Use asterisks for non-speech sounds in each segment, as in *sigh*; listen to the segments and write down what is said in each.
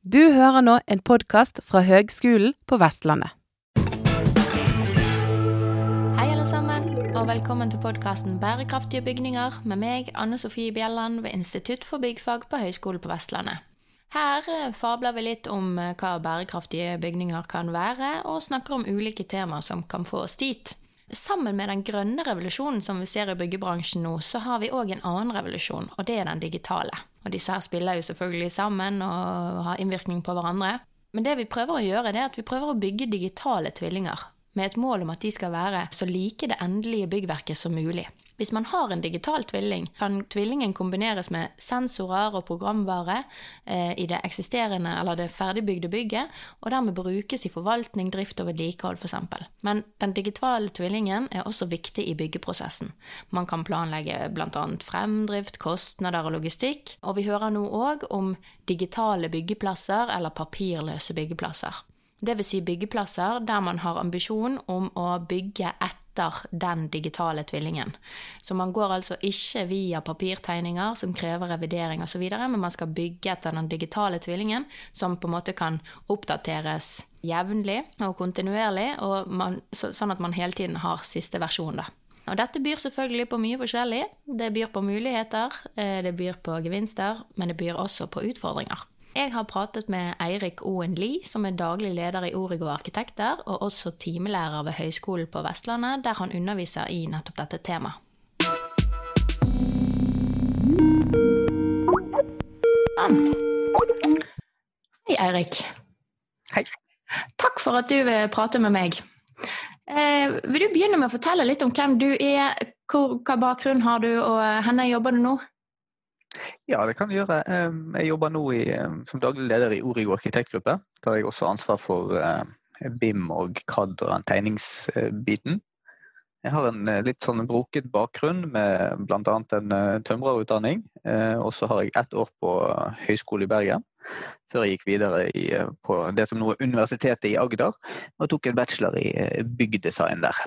Du hører nå en podkast fra Høgskolen på Vestlandet. Hei, alle sammen, og velkommen til podkasten Bærekraftige bygninger med meg, Anne Sofie Bjelland ved Institutt for byggfag på Høgskolen på Vestlandet. Her eh, fabler vi litt om eh, hva bærekraftige bygninger kan være, og snakker om ulike temaer som kan få oss dit. Sammen med den grønne revolusjonen som vi ser i byggebransjen nå, så har vi òg en annen revolusjon, og det er den digitale. Og disse her spiller jo selvfølgelig sammen og har innvirkning på hverandre. Men det vi prøver å gjøre, det er at vi prøver å bygge digitale tvillinger, med et mål om at de skal være så like det endelige byggverket som mulig. Hvis man har en digital tvilling, kan tvillingen kombineres med sensorer og programvare eh, i det eksisterende eller det ferdigbygde bygget, og dermed brukes i forvaltning, drift og vedlikehold f.eks. Men den digitale tvillingen er også viktig i byggeprosessen. Man kan planlegge bl.a. fremdrift, kostnader og logistikk, og vi hører nå òg om digitale byggeplasser eller papirløse byggeplasser. Vil si byggeplasser der man har ambisjon om å bygge etter den digitale tvillingen. Så man går altså ikke via papirtegninger som krever revidering osv., men man skal bygge etter den digitale tvillingen, som på en måte kan oppdateres jevnlig og kontinuerlig, og man, så, sånn at man hele tiden har siste versjon. da. Og dette byr selvfølgelig på mye forskjellig. Det byr på muligheter, eh, det byr på gevinster, men det byr også på utfordringer. Jeg har pratet med Eirik Oen Lie, som er daglig leder i Origo Arkitekter, og også timelærer ved Høgskolen på Vestlandet, der han underviser i nettopp dette temaet. Hei, Eirik. Hei. Takk for at du vil prate med meg. Eh, vil du begynne med å fortelle litt om hvem du er, hvor, hva bakgrunn har du, og hvor jobber du nå? Ja, det kan jeg gjøre. Jeg jobber nå i, som daglig leder i Origo arkitektgruppe. Da har jeg også ansvar for BIM og CAD og den tegningsbiten. Jeg har en eh, litt sånn broket bakgrunn med bl.a. en eh, tømrerutdanning. Eh, og så har jeg ett år på høyskole i Bergen, før jeg gikk videre i, på det som nå er Universitetet i Agder, og tok en bachelor i byggdesign der.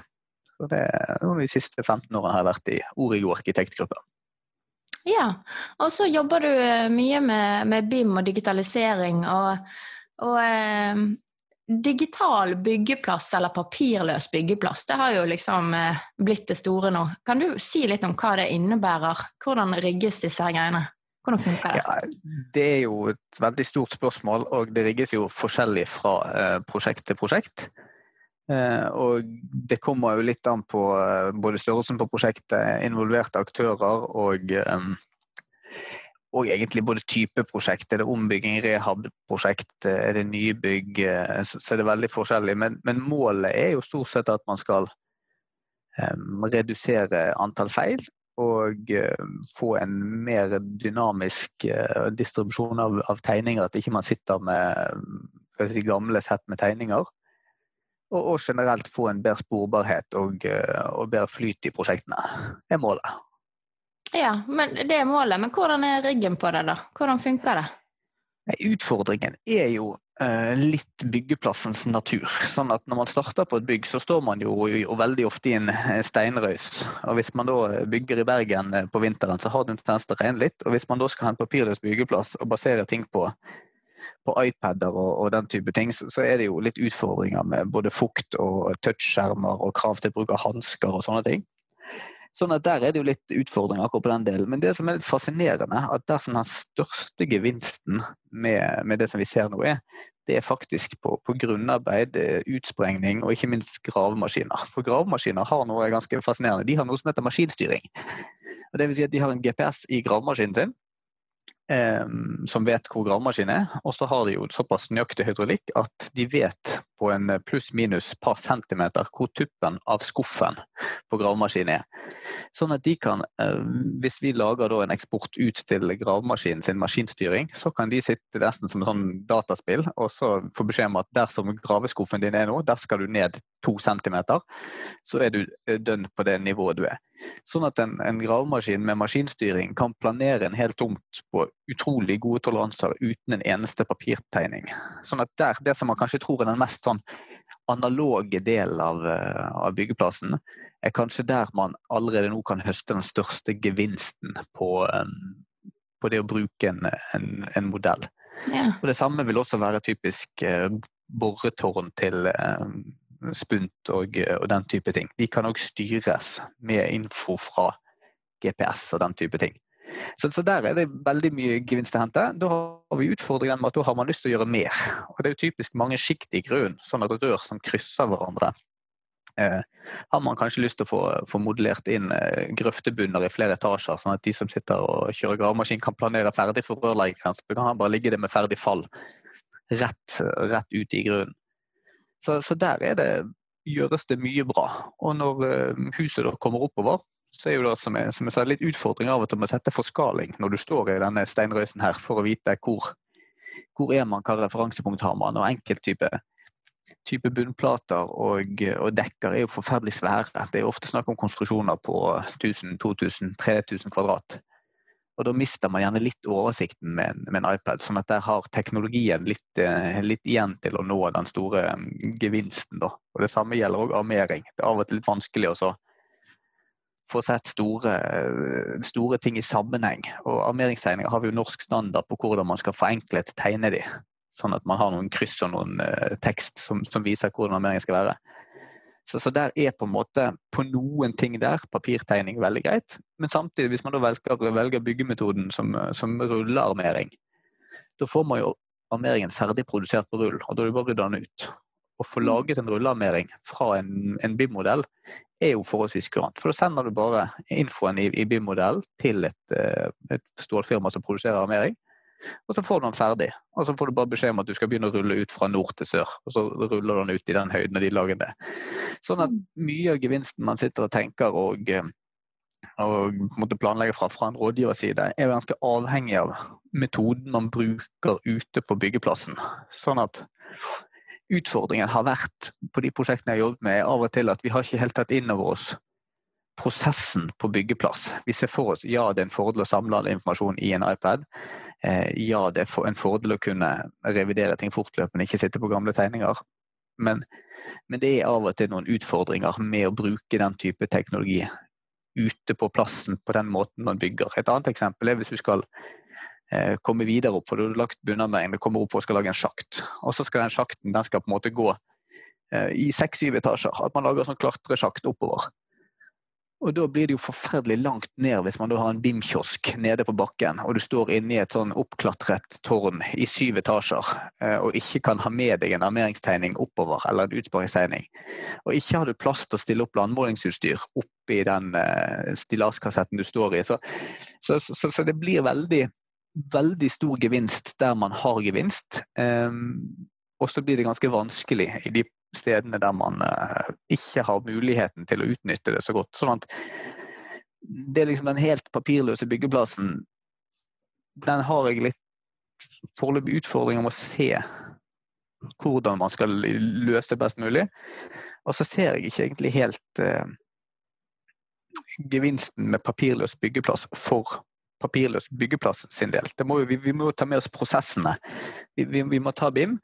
Så det, De siste 15 årene har jeg vært i Origo arkitektgruppe. Ja, og så jobber du eh, mye med, med BIM og digitalisering. Og, og eh, digital byggeplass eller papirløs byggeplass, det har jo liksom eh, blitt det store nå. Kan du si litt om hva det innebærer? Hvordan rigges disse greiene? Hvordan funker det? Ja, det er jo et veldig stort spørsmål, og det rigges jo forskjellig fra eh, prosjekt til prosjekt. Eh, og det kommer jo litt an på eh, både størrelsen på prosjektet, involverte aktører og, eh, og egentlig både type prosjekt. Er det ombygging, rehab-prosjekt, er det nybygg? Så er det veldig forskjellig. Men, men, målet er jo stort sett at man skal redusere antall feil. Og få en mer dynamisk distribusjon av, av, tegninger. At ikke man sitter med si, gamle sett med tegninger og, og generelt få en bedre sporbarhet og, eh, og, bedre flyt i prosjektene, er målet. Ja, men det er målet. Men hvordan er riggen på det, da? Hvordan funker det? Utfordringen er jo uh, litt byggeplassens natur. Sånn at Når man starter på et bygg, så står man jo veldig ofte i en eh, steinrøys. Og Hvis man da bygger i Bergen på vinteren, så har det en tendens til å regne litt. Og Hvis man da skal ha en papirløs byggeplass og basere ting på på iPader og, og, den type ting, så, så, er det jo litt utfordringer med både fukt og touchskjermer og krav til bruk av hansker og sånne ting. Sånn at Der er det jo litt utfordringer akkurat på den delen. Men det som er litt fascinerende, at der som den største gevinsten med, med, det som vi ser nå er, det er faktisk på, på grunnarbeid, utsprengning og ikke minst gravemaskiner. For gravemaskiner har noe ganske fascinerende. De har noe som heter maskinstyring. Og det vil si at De har en GPS i gravemaskinen sin, som vet hvor gravemaskinen er. Og så har de jo såpass nøyaktig hydraulikk at de vet på en pluss-minus par centimeter hvor tuppen av skuffen på gravemaskinen er. Sånn at de kan, eh, hvis vi lager en eksport ut til gravemaskinen sin maskinstyring, så kan de sitte nesten som en sånn dataspill og så få beskjed om at dersom graveskuffen din er nå, der skal du ned to centimeter. Så er du eh, dønn på det nivået du er. Sånn at en, en gravemaskin med maskinstyring kan planere en hel tomt på utrolig gode toleranser uten en eneste papirtegning. Sånn at der, Det som man kanskje tror er den mest sånn analoge delen av, eh, av, byggeplassen, er kanskje der man allerede nå kan høste den største gevinsten på, på det å bruke en, en, en modell. Ja. Og Det samme vil også være typisk eh, boretårn til eh, spunt og, og, den type ting. De kan òg styres med info fra GPS og den type ting. Så, så, der er det veldig mye gevinst å hente. Da har vi utfordringen med at da har man lyst til å gjøre mer. Og Det er jo typisk mange sjikt i grunnen, sånn at rør som krysser hverandre. Eh, har man kanskje lyst til å få, få modellert inn eh, grøftebunner i flere etasjer, sånn at de som sitter og kjører gravemaskin kan planere ferdig for rørleggeren. Så kan han bare ligge det med ferdig fall rett, rett ut i grunnen. Så, så der det, gjøres det mye bra. Og når eh, huset da kommer oppover, så er jo det som, jeg, som jeg sa, litt utfordring av og til med å sette forskaling når du står i denne steinrøysen her, for å vite hvor, hvor er man, hva referansepunkt har man, og enkelttype type bunnplater og, og, dekker er jo forferdelig svære. Det er jo ofte snakk om konstruksjoner på 1000-2000-3000 kvadrat. Og Da mister man gjerne litt oversikten med, med, en iPad, sånn at der har teknologien litt, eh, litt igjen til å nå den store mm, gevinsten. Da. Og Det samme gjelder òg armering. Det er av og til litt vanskelig å få sett store, store, ting i sammenheng. Og Armeringstegninger har vi jo norsk standard på hvordan man skal forenklet tegne de. Sånn at man har noen kryss og noen uh, tekst som, som, viser hvordan armeringen skal være. Så, så, der er på en måte på noen ting der papirtegning veldig greit. Men samtidig, hvis man da velger, velger byggemetoden som, som rullearmering, da får man jo armeringen ferdig produsert på rull, og da er det bare å rydde den ut. Å få mm. laget en rullearmering fra en, en BIM-modell er jo forholdsvis kurant. For da sender du bare infoen i, i BIM-modell til et, eh, et stålfirma som produserer armering. Og så får du den ferdig. Og så får du bare beskjed om at du skal begynne å rulle ut fra nord til sør. Og så ruller den ut i den høyden de lager det. Sånn at mye av gevinsten man sitter og tenker og, eh, og måtte planlegge fra fra en rådgivers side, er ganske avhengig av metoden man bruker ute på byggeplassen. Sånn at utfordringen har vært på de prosjektene jeg har jobbet med, er av og til at vi har ikke helt tatt inn over oss prosessen på byggeplass. Vi ser for oss ja, det er en fordel å samle all informasjon i en iPad. Eh, ja, det er en fordel å kunne revidere ting fortløpende, ikke sitte på gamle tegninger. Men, men, det er av og til noen utfordringer med å bruke den type teknologi ute på plassen på den måten man bygger. Et annet eksempel er hvis du skal komme videre opp, for du har lagt bunnarbeiding, du kommer opp og skal lage en sjakt. Og så skal den sjakten den skal på en måte gå eh, i seks-syv etasjer. At man lager sånn klatresjakt oppover. Og Da blir det jo forferdelig langt ned hvis man da har en BIM-kiosk nede på bakken, og du står inne i et sånn oppklatret tårn i syv etasjer eh, og ikke kan ha med deg en armeringstegning oppover eller en utsparingstegning. Og ikke har du plass til å stille opp landmålingsutstyr oppi den stillaskassetten du står i. Så, så, så, så, det blir veldig, veldig stor gevinst der man har gevinst. Um, og så blir det ganske vanskelig i de stedene der man uh, ikke har muligheten til å utnytte det så godt. Sånn at det er liksom den helt papirløse byggeplassen Den har jeg litt foreløpig utfordringer med å se hvordan man skal løse det best mulig. Og så ser jeg ikke egentlig helt eh, gevinsten med papirløs byggeplass for papirløs byggeplass sin del. Må vi, vi, må ta med oss prosessene. Vi, vi, vi må ta BIM,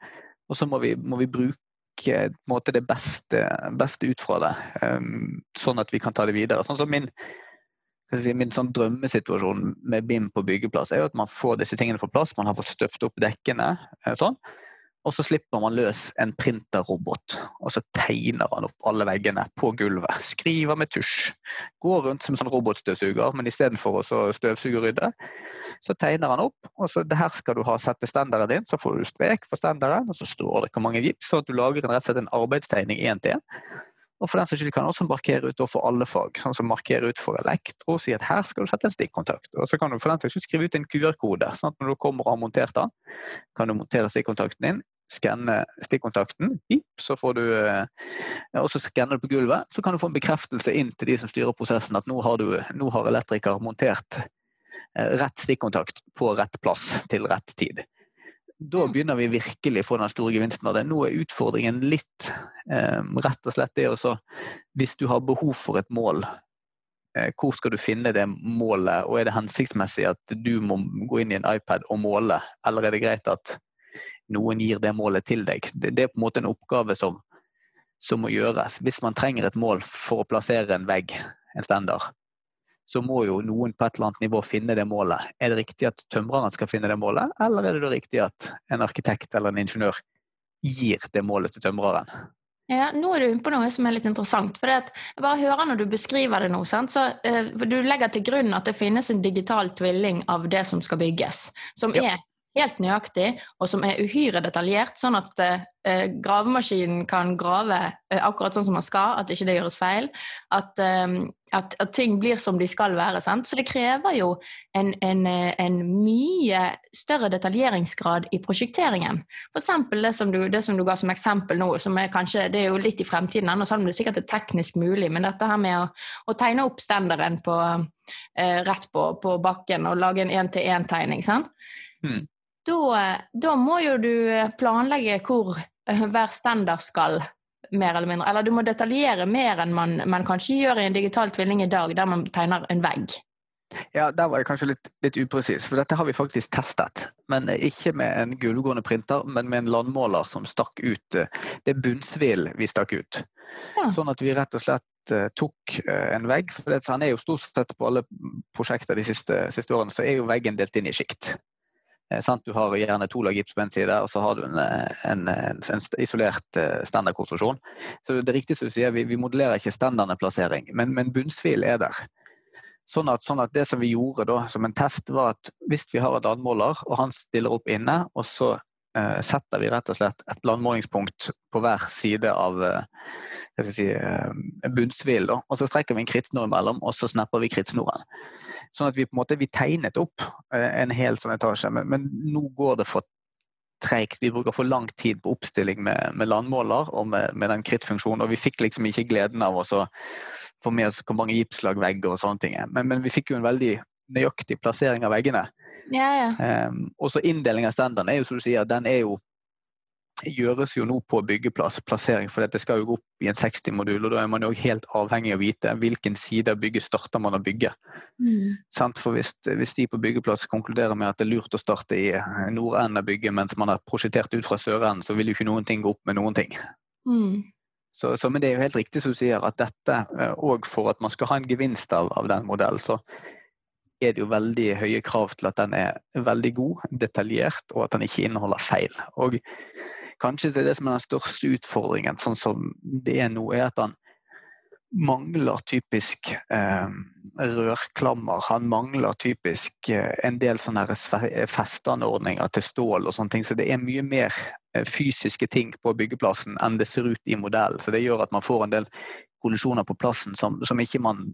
og så må vi, må bruke måte, det beste, beste, ut fra det, um, sånn at vi kan ta det videre. Sånn som min, min sånn drømmesituasjon med BIM på byggeplass er jo at man får disse tingene på plass. Man har fått støpt opp dekkene. Eh, sånn, og så slipper man løs en printerrobot, og så tegner han opp alle veggene på gulvet. Skriver med tusj. Går rundt som en sånn robotstøvsuger, men istedenfor å støvsuge og rydde, så tegner han opp. Og så her skal du ha sette stenderen din, så får du strek for stenderen, og så står det hvor mange gips, så at du lager en, rett og slett en arbeidstegning én til. Og for den saks skyld kan også markere ut for alle fag, sånn som markere ut for elektro si at her skal du sette en stikkontakt. Og så kan du for den saks skrive ut en QR-kode. sånn at Når du kommer og har montert den, kan du montere stikkontakten din, skanne stikkontakten, så får du eh, og så skanner du på gulvet. Så kan du få en bekreftelse inn til de som styrer prosessen at nå har, du, nå har elektriker montert eh, rett stikkontakt på rett plass til rett tid da begynner vi virkelig å få den store gevinsten av det. Nå er utfordringen litt eh, rett og slett det også Hvis du har behov for et mål, hvor skal du finne det målet? Og er det hensiktsmessig at du må gå inn i en iPad og måle, eller er det greit at noen gir det målet til deg? Det, det er på en måte en oppgave som, som må gjøres. Hvis man trenger et mål for å plassere en vegg, en stender, så må jo noen på et eller annet nivå finne det målet. Er det riktig at tømreren skal finne det målet, eller er det da riktig at en arkitekt eller en ingeniør gir det målet til tømreren? Ja, Nå er du inne på noe som er litt interessant. for Jeg bare hører når du beskriver det nå, sant? så uh, Du legger til grunn at det finnes en digital tvilling av det som skal bygges. Som ja. er helt nøyaktig, og som er uhyre detaljert, sånn at eh, gravemaskinen kan grave eh, akkurat sånn som man skal, at ikke det gjøres feil. At, eh, at, at ting blir som de skal være. Sant? Så det krever jo en, en, en, mye større detaljeringsgrad i prosjekteringen. F.eks. Det, det som du ga som eksempel nå, som er kanskje, det er jo litt i fremtiden ennå, selv om det sikkert er teknisk mulig, men dette her med å, å tegne opp standarden på, eh, rett på, på, bakken og lage en én-til-én-tegning. sant? Mm da, da må jo du planlegge hvor eh, hver standard skal, mer eller mindre. Eller du må detaljere mer enn man, man kanskje gjør i en digital tvilling i dag, der man tegner en vegg. Ja, der var jeg kanskje litt, litt upresis, for dette har vi faktisk testet. Men ikke med en gulvgående printer, men med en landmåler som stakk ut eh, det bunnsvill vi stakk ut. Ja. Sånn at vi rett og slett tok en vegg. For det, han er jo stort sett på alle prosjekter de siste, siste årene, så er jo veggen delt inn i sjikt. Eh, du har gjerne to lag gips på en side, og så har du en, en, en, en isolert eh, standardkonstruksjon. Så det er riktig som du sier, vi, vi modellerer ikke standardplassering, men, men bunnsfil er der. Sånn at, sånn at, Det som vi gjorde da, som en test, var at hvis vi har et landmåler, og han stiller opp inne, og så eh, setter vi rett og slett et landmålingspunkt på hver side av eh, si, eh, bunnsvilen, og så strekker vi en krittsnor imellom, og så snapper vi krittsnoren. Sånn at vi på en måte vi tegnet opp eh, en hel sånn etasje, men, men nå går det for treigt. Vi bruker for lang tid på oppstilling med, med landmåler og med, med den krittfunksjonen. Og vi fikk liksom ikke gleden av å få med oss hvor mange gipslag vegger og sånne ting. Men, men, vi fikk jo en veldig nøyaktig plassering av veggene. Ja, ja. Um, og så inndeling av standarden er jo som du sier, den er jo gjøres jo nå på byggeplass, plassering, for det skal jo gå opp i en 60-modul. og Da er man jo helt avhengig av å vite hvilken side av bygget starter man å bygge. Mm. For hvis, hvis, de på byggeplass konkluderer med at det er lurt å starte i nordenden av bygget mens man har prosjektert ut fra sørenden, så vil jo ikke noen ting gå opp med noen ting. Mm. Så, så, men det er jo helt riktig som du sier, at dette òg eh, for at man skal ha en gevinst av, av den modellen, så er det jo veldig høye krav til at den er veldig god, detaljert, og at den ikke inneholder feil. Og Kanskje det er det som er den største utfordringen, sånn som det er nå, er at han mangler typisk eh, rørklammer. Han mangler typisk eh, en del sånne festeanordninger til stål og sånne ting. Så det er mye mer eh, fysiske ting på byggeplassen enn det ser ut i modellen. Så det gjør at man får en del kollisjoner på plassen som, som ikke man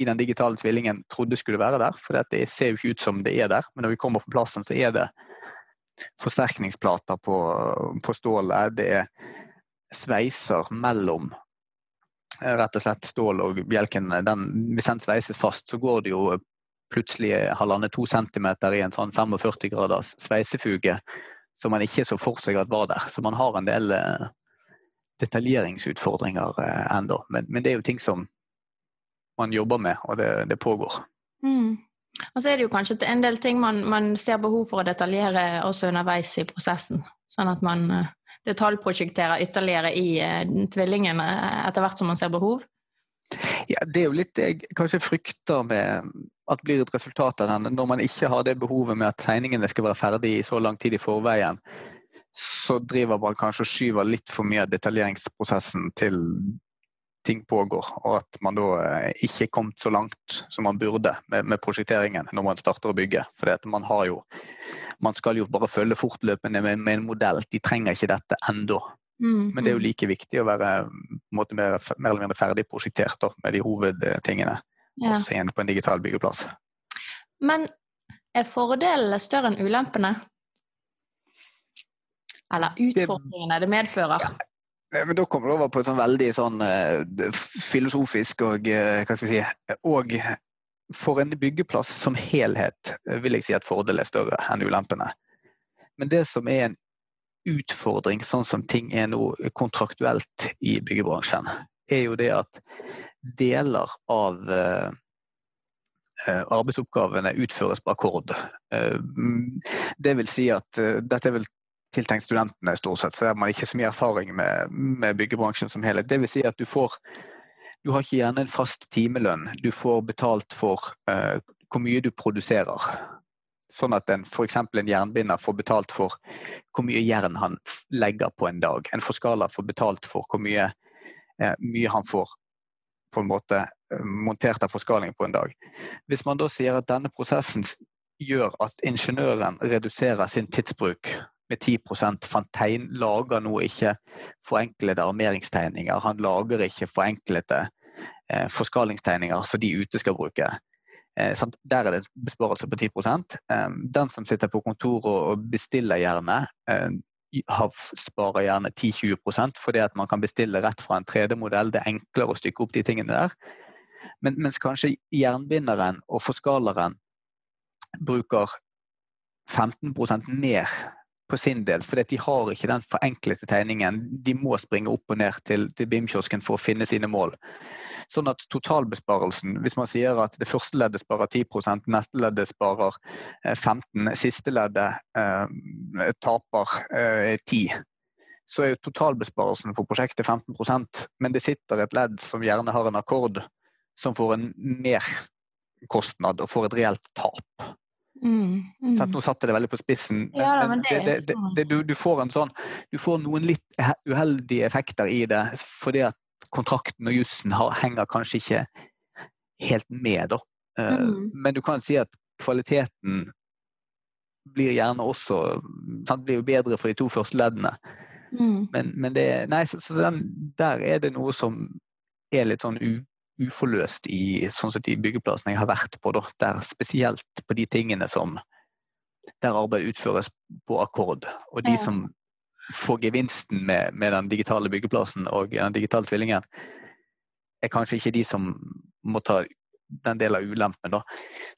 i den digitale tvillingen trodde skulle være der. For det ser jo ikke ut som det er der, men når vi kommer på plassen, så er det forsterkningsplater på, på stålet. Det er sveiser mellom eh, rett og slett stål og bjelken. Den, hvis den sveises fast, så går det jo plutselig halvannet to centimeter i en sånn 45 graders sveisefuge som man ikke så for seg at var der. Så man har en del eh, detaljeringsutfordringer enda. ennå. Men, men, det er jo ting som man jobber med, og det, det pågår. Mm. Og så er det jo kanskje en del ting man, man, ser behov for å detaljere også underveis i prosessen. Sånn at man uh, detaljprosjekterer ytterligere i uh, tvillingene etter hvert som man ser behov. Ja, Det er jo litt jeg kanskje frykter med at blir et resultat av den. Når man ikke har det behovet med at tegningene skal være ferdig i så lang tid i forveien, så driver man kanskje og skyver litt for mye av detaljeringsprosessen til ting pågår, og at man da eh, ikke er kommet så langt som man burde med, med prosjekteringen når man starter å bygge. For man man skal jo bare følge fortløpende med, med en modell. De trenger ikke dette ennå. Mm, Men det er jo mm. like viktig å være måte, mer, mer, eller mindre ferdig prosjektert da, med de hovedtingene. Ja. Også igjen på en digital byggeplass. Men er fordelene større enn ulempene? Eller utfordringene det medfører? Ja, men da kommer det over på et sånn veldig sånn uh, filosofisk og uh, hva skal vi si Og for en byggeplass som helhet vil jeg si at fordelen er større enn ulempene. Men det som er en utfordring, sånn som ting er nå kontraktuelt i byggebransjen, er jo det at deler av arbeidsoppgavene utføres på akkord. Det vil si at dette er vel tiltenkt studentene stort sett, så har man ikke så mye erfaring med, med byggebransjen som helhet. Vil si at du får du har ikke gjerne en fast timelønn. Du får betalt for uh, hvor mye du produserer. Sånn at en f.eks. en jernbinder får betalt for hvor mye jern han legger på en dag. En forskaler får betalt for hvor mye, uh, mye han får på en måte uh, montert av forskaling på en dag. Hvis man da sier at denne prosessen gjør at ingeniøren reduserer sin tidsbruk med 10 for han lager nå ikke forenklede armeringstegninger. Han lager ikke forenklede eh, forskalingstegninger som de ute skal bruke. Eh, der er det besparelse på 10 eh, Den som sitter på kontoret og bestiller gjerne, eh, sparer gjerne 10-20% fordi at man kan bestille rett fra en 3D-modell. Det er enklere å stykke opp de tingene der. Men, mens kanskje jernbinderen og forskaleren bruker 15% mer på sin del, for de har ikke den forenklede tegningen. De må springe opp og ned til, til BIM-kiosken for å finne sine mål. Sånn at totalbesparelsen, hvis man sier at det første leddet sparer 10% neste leddet sparer 15 eh, siste leddet eh, taper eh, 10 så er totalbesparelsen for prosjektet 15% men det sitter et ledd som gjerne har en akkord, som får en merkostnad og får et reelt tap. Mm, mm. Nå satte jeg det veldig på spissen, men, ja, men det, det, det, du, du, får en sånn, du får noen litt uheldige effekter i det fordi at kontrakten og jussen henger kanskje ikke helt med. Da. Eh, mm. Men du kan si at kvaliteten blir gjerne også sant, blir jo bedre for de to første leddene. Mm. Men, men det, nei, så, så den, der er det noe som er litt sånn u, uforløst i sånn de byggeplassene jeg har vært på, da, der spesielt på de tingene som der arbeidet utføres på akkord. Og de som får gevinsten med, med, den digitale byggeplassen og den digitale tvillingen, er kanskje ikke de som må ta den delen av ulempen. Da.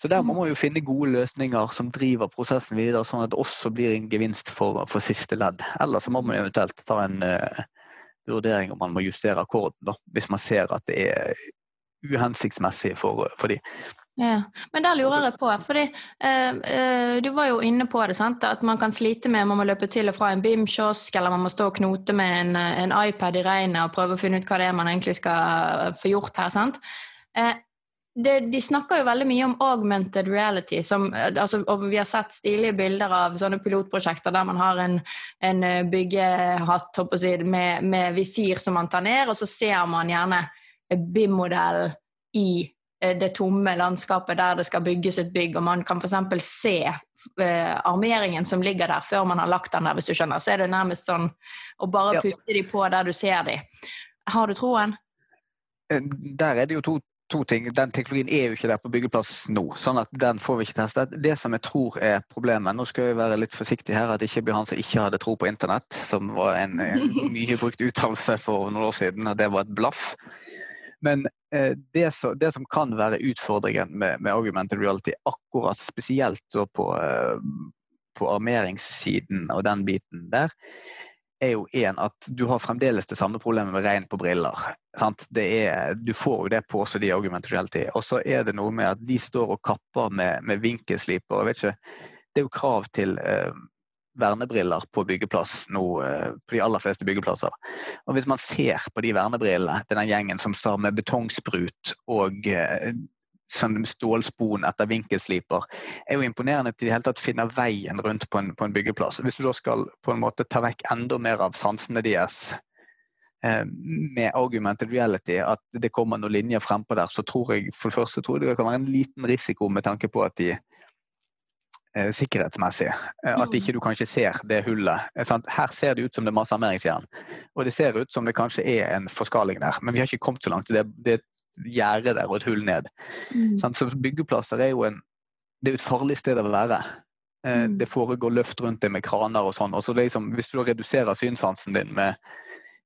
Så der må mm. man jo finne gode løsninger som driver prosessen videre, sånn at det også blir en gevinst for, for siste ledd. Eller så må man eventuelt ta en uh, vurdering om man må justere akkorden, da, hvis man ser at det er uhensiktsmessig for, for de. Ja, Men der lurer jeg på, fordi eh, eh, du var jo inne på det, sant? at man kan slite med man må løpe til og fra en BIM-kiosk, eller man må stå og knote med en, en, iPad i regnet og prøve å finne ut hva det er man egentlig skal få gjort her. sant? Eh, det, de snakker jo veldig mye om augmented reality. Som, altså, og vi har sett stilige bilder av sånne pilotprosjekter der man har en, en byggehatt med, med visir som man tar ned, og så ser man gjerne BIM-modell i eh, det tomme landskapet der det skal bygges et bygg, og man kan f.eks. se eh, armeringen som ligger der, før man har lagt den der, hvis du skjønner. Så er det nærmest sånn å bare putte ja. de på der du ser de. Har du troen? Eh, der er det jo to, to, ting. Den teknologien er jo ikke der på byggeplass nå, sånn at den får vi ikke testet. Det som jeg tror er problemet, nå skal jeg være litt forsiktig her, at det ikke blir han som ikke hadde tro på internett, som var en, en *laughs* mye brukt uttalelse for noen år siden, og det var et blaff. Men eh, det, så, det, som kan være utfordringen med, med augmented reality, akkurat spesielt på, eh, på armeringssiden og den biten der, er jo en at du har fremdeles det samme problemet med regn på briller. Er, du får jo det på også de augmented reality. Og så er det noe med at de står og kapper med, med vinkelsliper. Det er jo krav til eh, vernebriller på byggeplass nå, eh, på de aller fleste byggeplasser. Og Hvis man ser på de vernebrillene til den gjengen som står med betongsprut og eh, sånn stålspon etter vinkelsliper, er jo imponerende at de i hele tatt finner veien rundt på en, på en, byggeplass. Hvis du da skal på en måte ta vekk enda mer av sansene deres eh, med argumented reality, at det kommer noen linjer frempå der, så tror jeg for det første tror jeg det kan være en liten risiko med tanke på at de sikkerhetsmessig. Eh, at mm. ikke du kanskje ser det hullet. Sant? her ser det ut som det er masse armeringsjern. Og det ser ut som det kanskje er en forskaling der, men vi har ikke kommet så langt. Det, det er et gjerde der og et hull ned. Mm. Så byggeplasser er jo en, det er et farlig sted å være. Mm. Det foregår løft rundt det med kraner og sånn. og så liksom, Hvis du da reduserer synssansen din med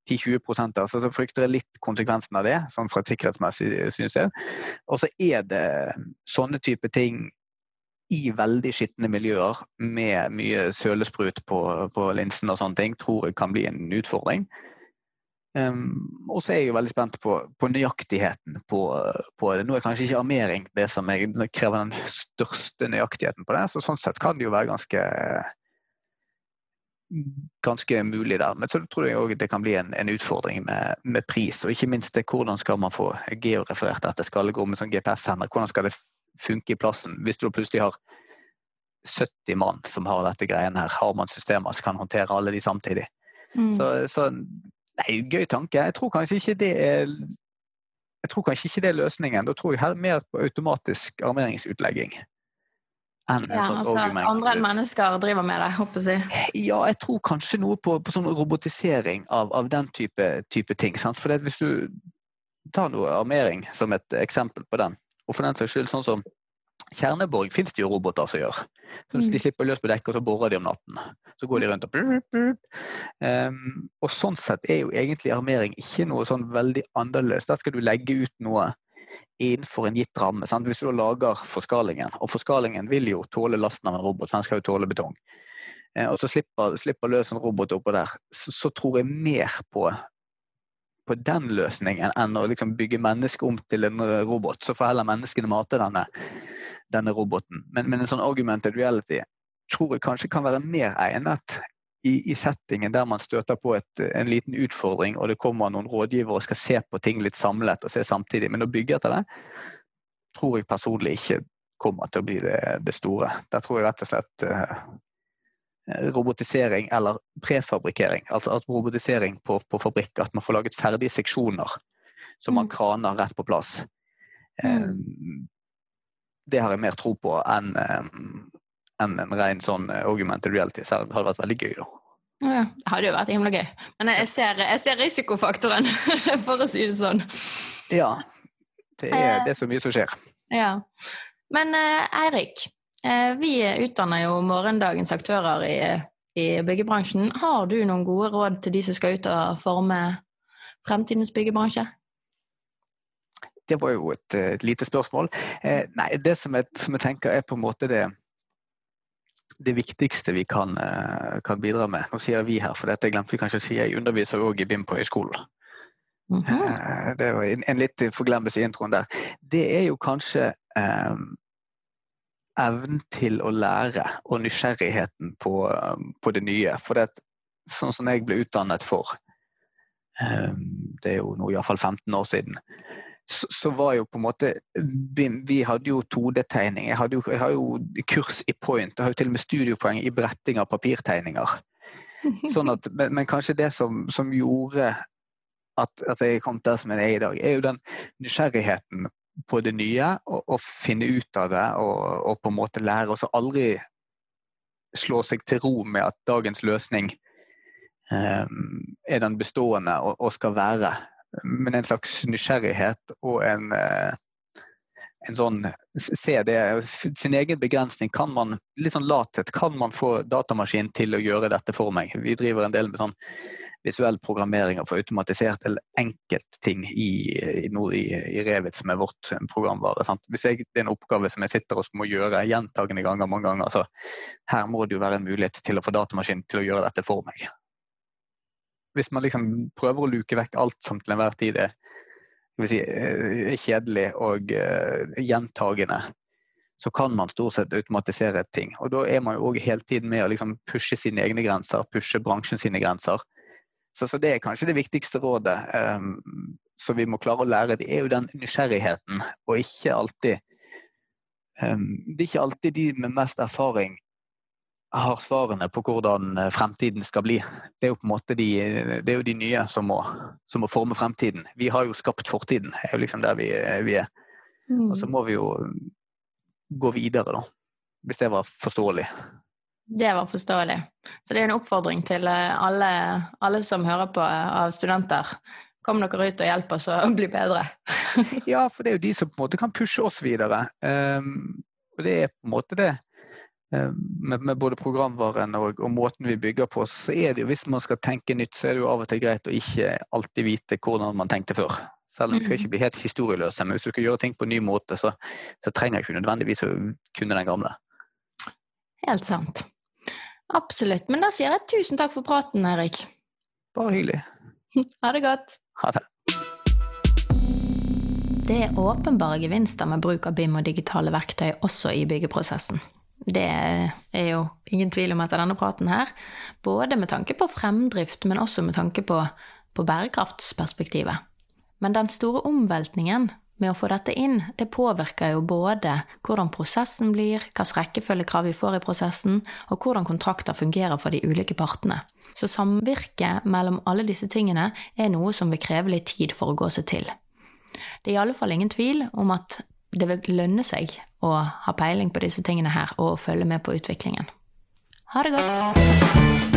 10-20 der, så, så frykter jeg litt konsekvensen av det, sånn fra et sikkerhetsmessig synsted. Og så er det sånne type ting i veldig skitne miljøer med mye sølesprut på, på linsen og sånne ting, tror jeg kan bli en utfordring. Um, og så er jeg jo veldig spent på, på nøyaktigheten på, på, det. Nå er kanskje ikke armering det som jeg, krever den største nøyaktigheten på det, så sånn sett kan det jo være ganske ganske mulig der. Men så tror jeg òg det kan bli en, en utfordring med, med, pris. Og ikke minst det, hvordan skal man få georeferert dette gå med sånn GPS-sender. Hvordan skal det funke i plassen hvis du plutselig har 70 mann som har dette greiene her. Har man systemer som kan håndtere alle de samtidig? Mm. Så, så nei, gøy tanke. Jeg tror kanskje ikke det er jeg tror kanskje ikke det er løsningen. Da tror jeg her mer på automatisk armeringsutlegging. Enn ja, altså at andre enn mennesker driver med det, håper jeg. Ja, jeg tror kanskje noe på, på sånn robotisering av, av den type, type ting. Sant? For hvis du tar noe armering som et eksempel på den, og for den saks skyld sånn som Kjerneborg finnes det jo roboter som gjør. Så de mm. slipper løs på dekket, og så borer de om natten. Så går de rundt og blup, blup. Um, Og sånn sett er jo egentlig armering ikke noe sånn veldig annerledes. Der skal du legge ut noe innenfor en gitt ramme. Sant? Hvis du lager forskalingen, og forskalingen vil jo tåle lasten av en robot, for den skal jo tåle betong. Uh, og så slipper, slipper løs en robot oppå der. Så, så tror jeg mer på på den løsningen enn å liksom bygge mennesket om til en robot. Så får heller menneskene mate denne denne roboten. Men, men, en sånn augmented reality tror jeg kanskje kan være mer egnet i, i settingen der man støter på et, en liten utfordring, og det kommer noen rådgivere og skal se på ting litt samlet og se samtidig. Men å bygge etter det tror jeg personlig ikke kommer til å bli det, det store. Der tror jeg rett og slett uh, robotisering eller prefabrikkering, altså at robotisering på, på, fabrikk, at man får laget ferdige seksjoner som man mm. kraner rett på plass. Mm. Um, det har jeg mer tro på enn en, en ren sånn eh, augmented reality. Selv om det hadde vært veldig gøy, da. Ja, det hadde jo vært himla gøy. Men jeg ser, jeg ser risikofaktoren, *laughs* for å si det sånn. Ja. Det er, eh, det er så mye som skjer. Ja. Men eh, Eirik, vi utdanner jo morgendagens aktører i, i byggebransjen. Har du noen gode råd til de som skal ut og forme fremtidens byggebransje? Det var jo et, et lite spørsmål. Eh, nei, det som jeg, som jeg, tenker er på en måte det, det viktigste vi kan, eh, kan, bidra med. Nå sier vi her, for dette glemte vi kanskje å si. Jeg underviser òg i BIM på høyskolen. Mm -hmm. Det var en, en litt forglemmelse i introen der. Det er jo kanskje eh, evnen til å lære og nysgjerrigheten på, på det nye. For det, sånn som jeg ble utdannet for, eh, det er jo nå iallfall 15 år siden, så, så, var jo på en måte Vi hadde jo 2D-tegning. Jeg, jeg, har jo kurs i point. Jeg har jo til og med studiepoeng i bretting av papirtegninger. *laughs* Sånn at, men, men kanskje det som, som gjorde at, at, jeg kom der som jeg er i dag, er jo den nysgjerrigheten på det nye. og finne ut av det og, og, på en måte lære. Og så aldri slå seg til ro med at dagens løsning um, er den bestående og, og skal være men en slags nysgjerrighet og en, eh, en sånn Se det, sin egen begrensning. Kan man, litt sånn lathet, kan man få datamaskinen til å gjøre dette for meg? Vi driver en del med sånn visuell programmering og få automatisert enkeltting i, i, i, i Revit, som er vårt programvare. Sant? Hvis jeg, det er en oppgave som jeg sitter og må gjøre gjentagende ganger, mange ganger, så her må det jo være en mulighet til å få datamaskinen til å gjøre dette for meg hvis man liksom prøver å luke vekk alt som til enhver tid er, si, eh, kjedelig og uh, gjentagende, så kan man stort sett automatisere ting. Og da er man jo òg hele tiden med å liksom pushe sine egne grenser, pushe bransjen sine grenser. Så, så det er kanskje det viktigste rådet um, som vi må klare å lære. Det er jo den nysgjerrigheten, og ikke alltid um, Det er ikke alltid de med mest erfaring har svarene på hvordan eh, fremtiden skal bli. Det er jo på en måte de, det er jo de nye som må, som må forme fremtiden. Vi har jo skapt fortiden, det er jo liksom der vi, vi er. Mm. Og så må vi jo gå videre, da. Hvis det var forståelig. Det var forståelig. Så det er en oppfordring til eh, alle, alle som hører på eh, av studenter. Kom dere ut og hjelp oss å *laughs* bli bedre. *laughs* ja, for det er jo de som på en måte kan pushe oss videre. Um, og det er på en måte det Um, med, med, både programvaren og, og, måten vi bygger på, så er det jo hvis man skal tenke nytt, så er det jo av og til greit å ikke alltid vite hvordan man tenkte før. Selv om vi skal ikke mm. bli helt historieløse, men hvis du skal gjøre ting på en ny måte, så, så trenger du ikke nødvendigvis å kunne den gamle. Helt sant. Absolutt. Men da sier jeg tusen takk for praten, Erik. Bare hyggelig. Ha det godt. Ha det. Det er åpenbare gevinster med bruk av BIM og digitale verktøy også i byggeprosessen. det er jo ingen tvil om etter denne praten her, både med tanke på fremdrift, men også med tanke på, på bærekraftsperspektivet. Men den store omveltningen med å få dette inn, det påvirker jo både hvordan prosessen blir, hvilke rekkefølgekrav vi får i prosessen, og hvordan kontrakter fungerer for de ulike partene. Så samvirket mellom alle disse tingene er noe som vil kreve litt tid for å gå seg til. Det er i alle fall ingen tvil om at det vil lønne seg å ha peiling på disse tingene her og følge med på utviklingen. Ha det godt!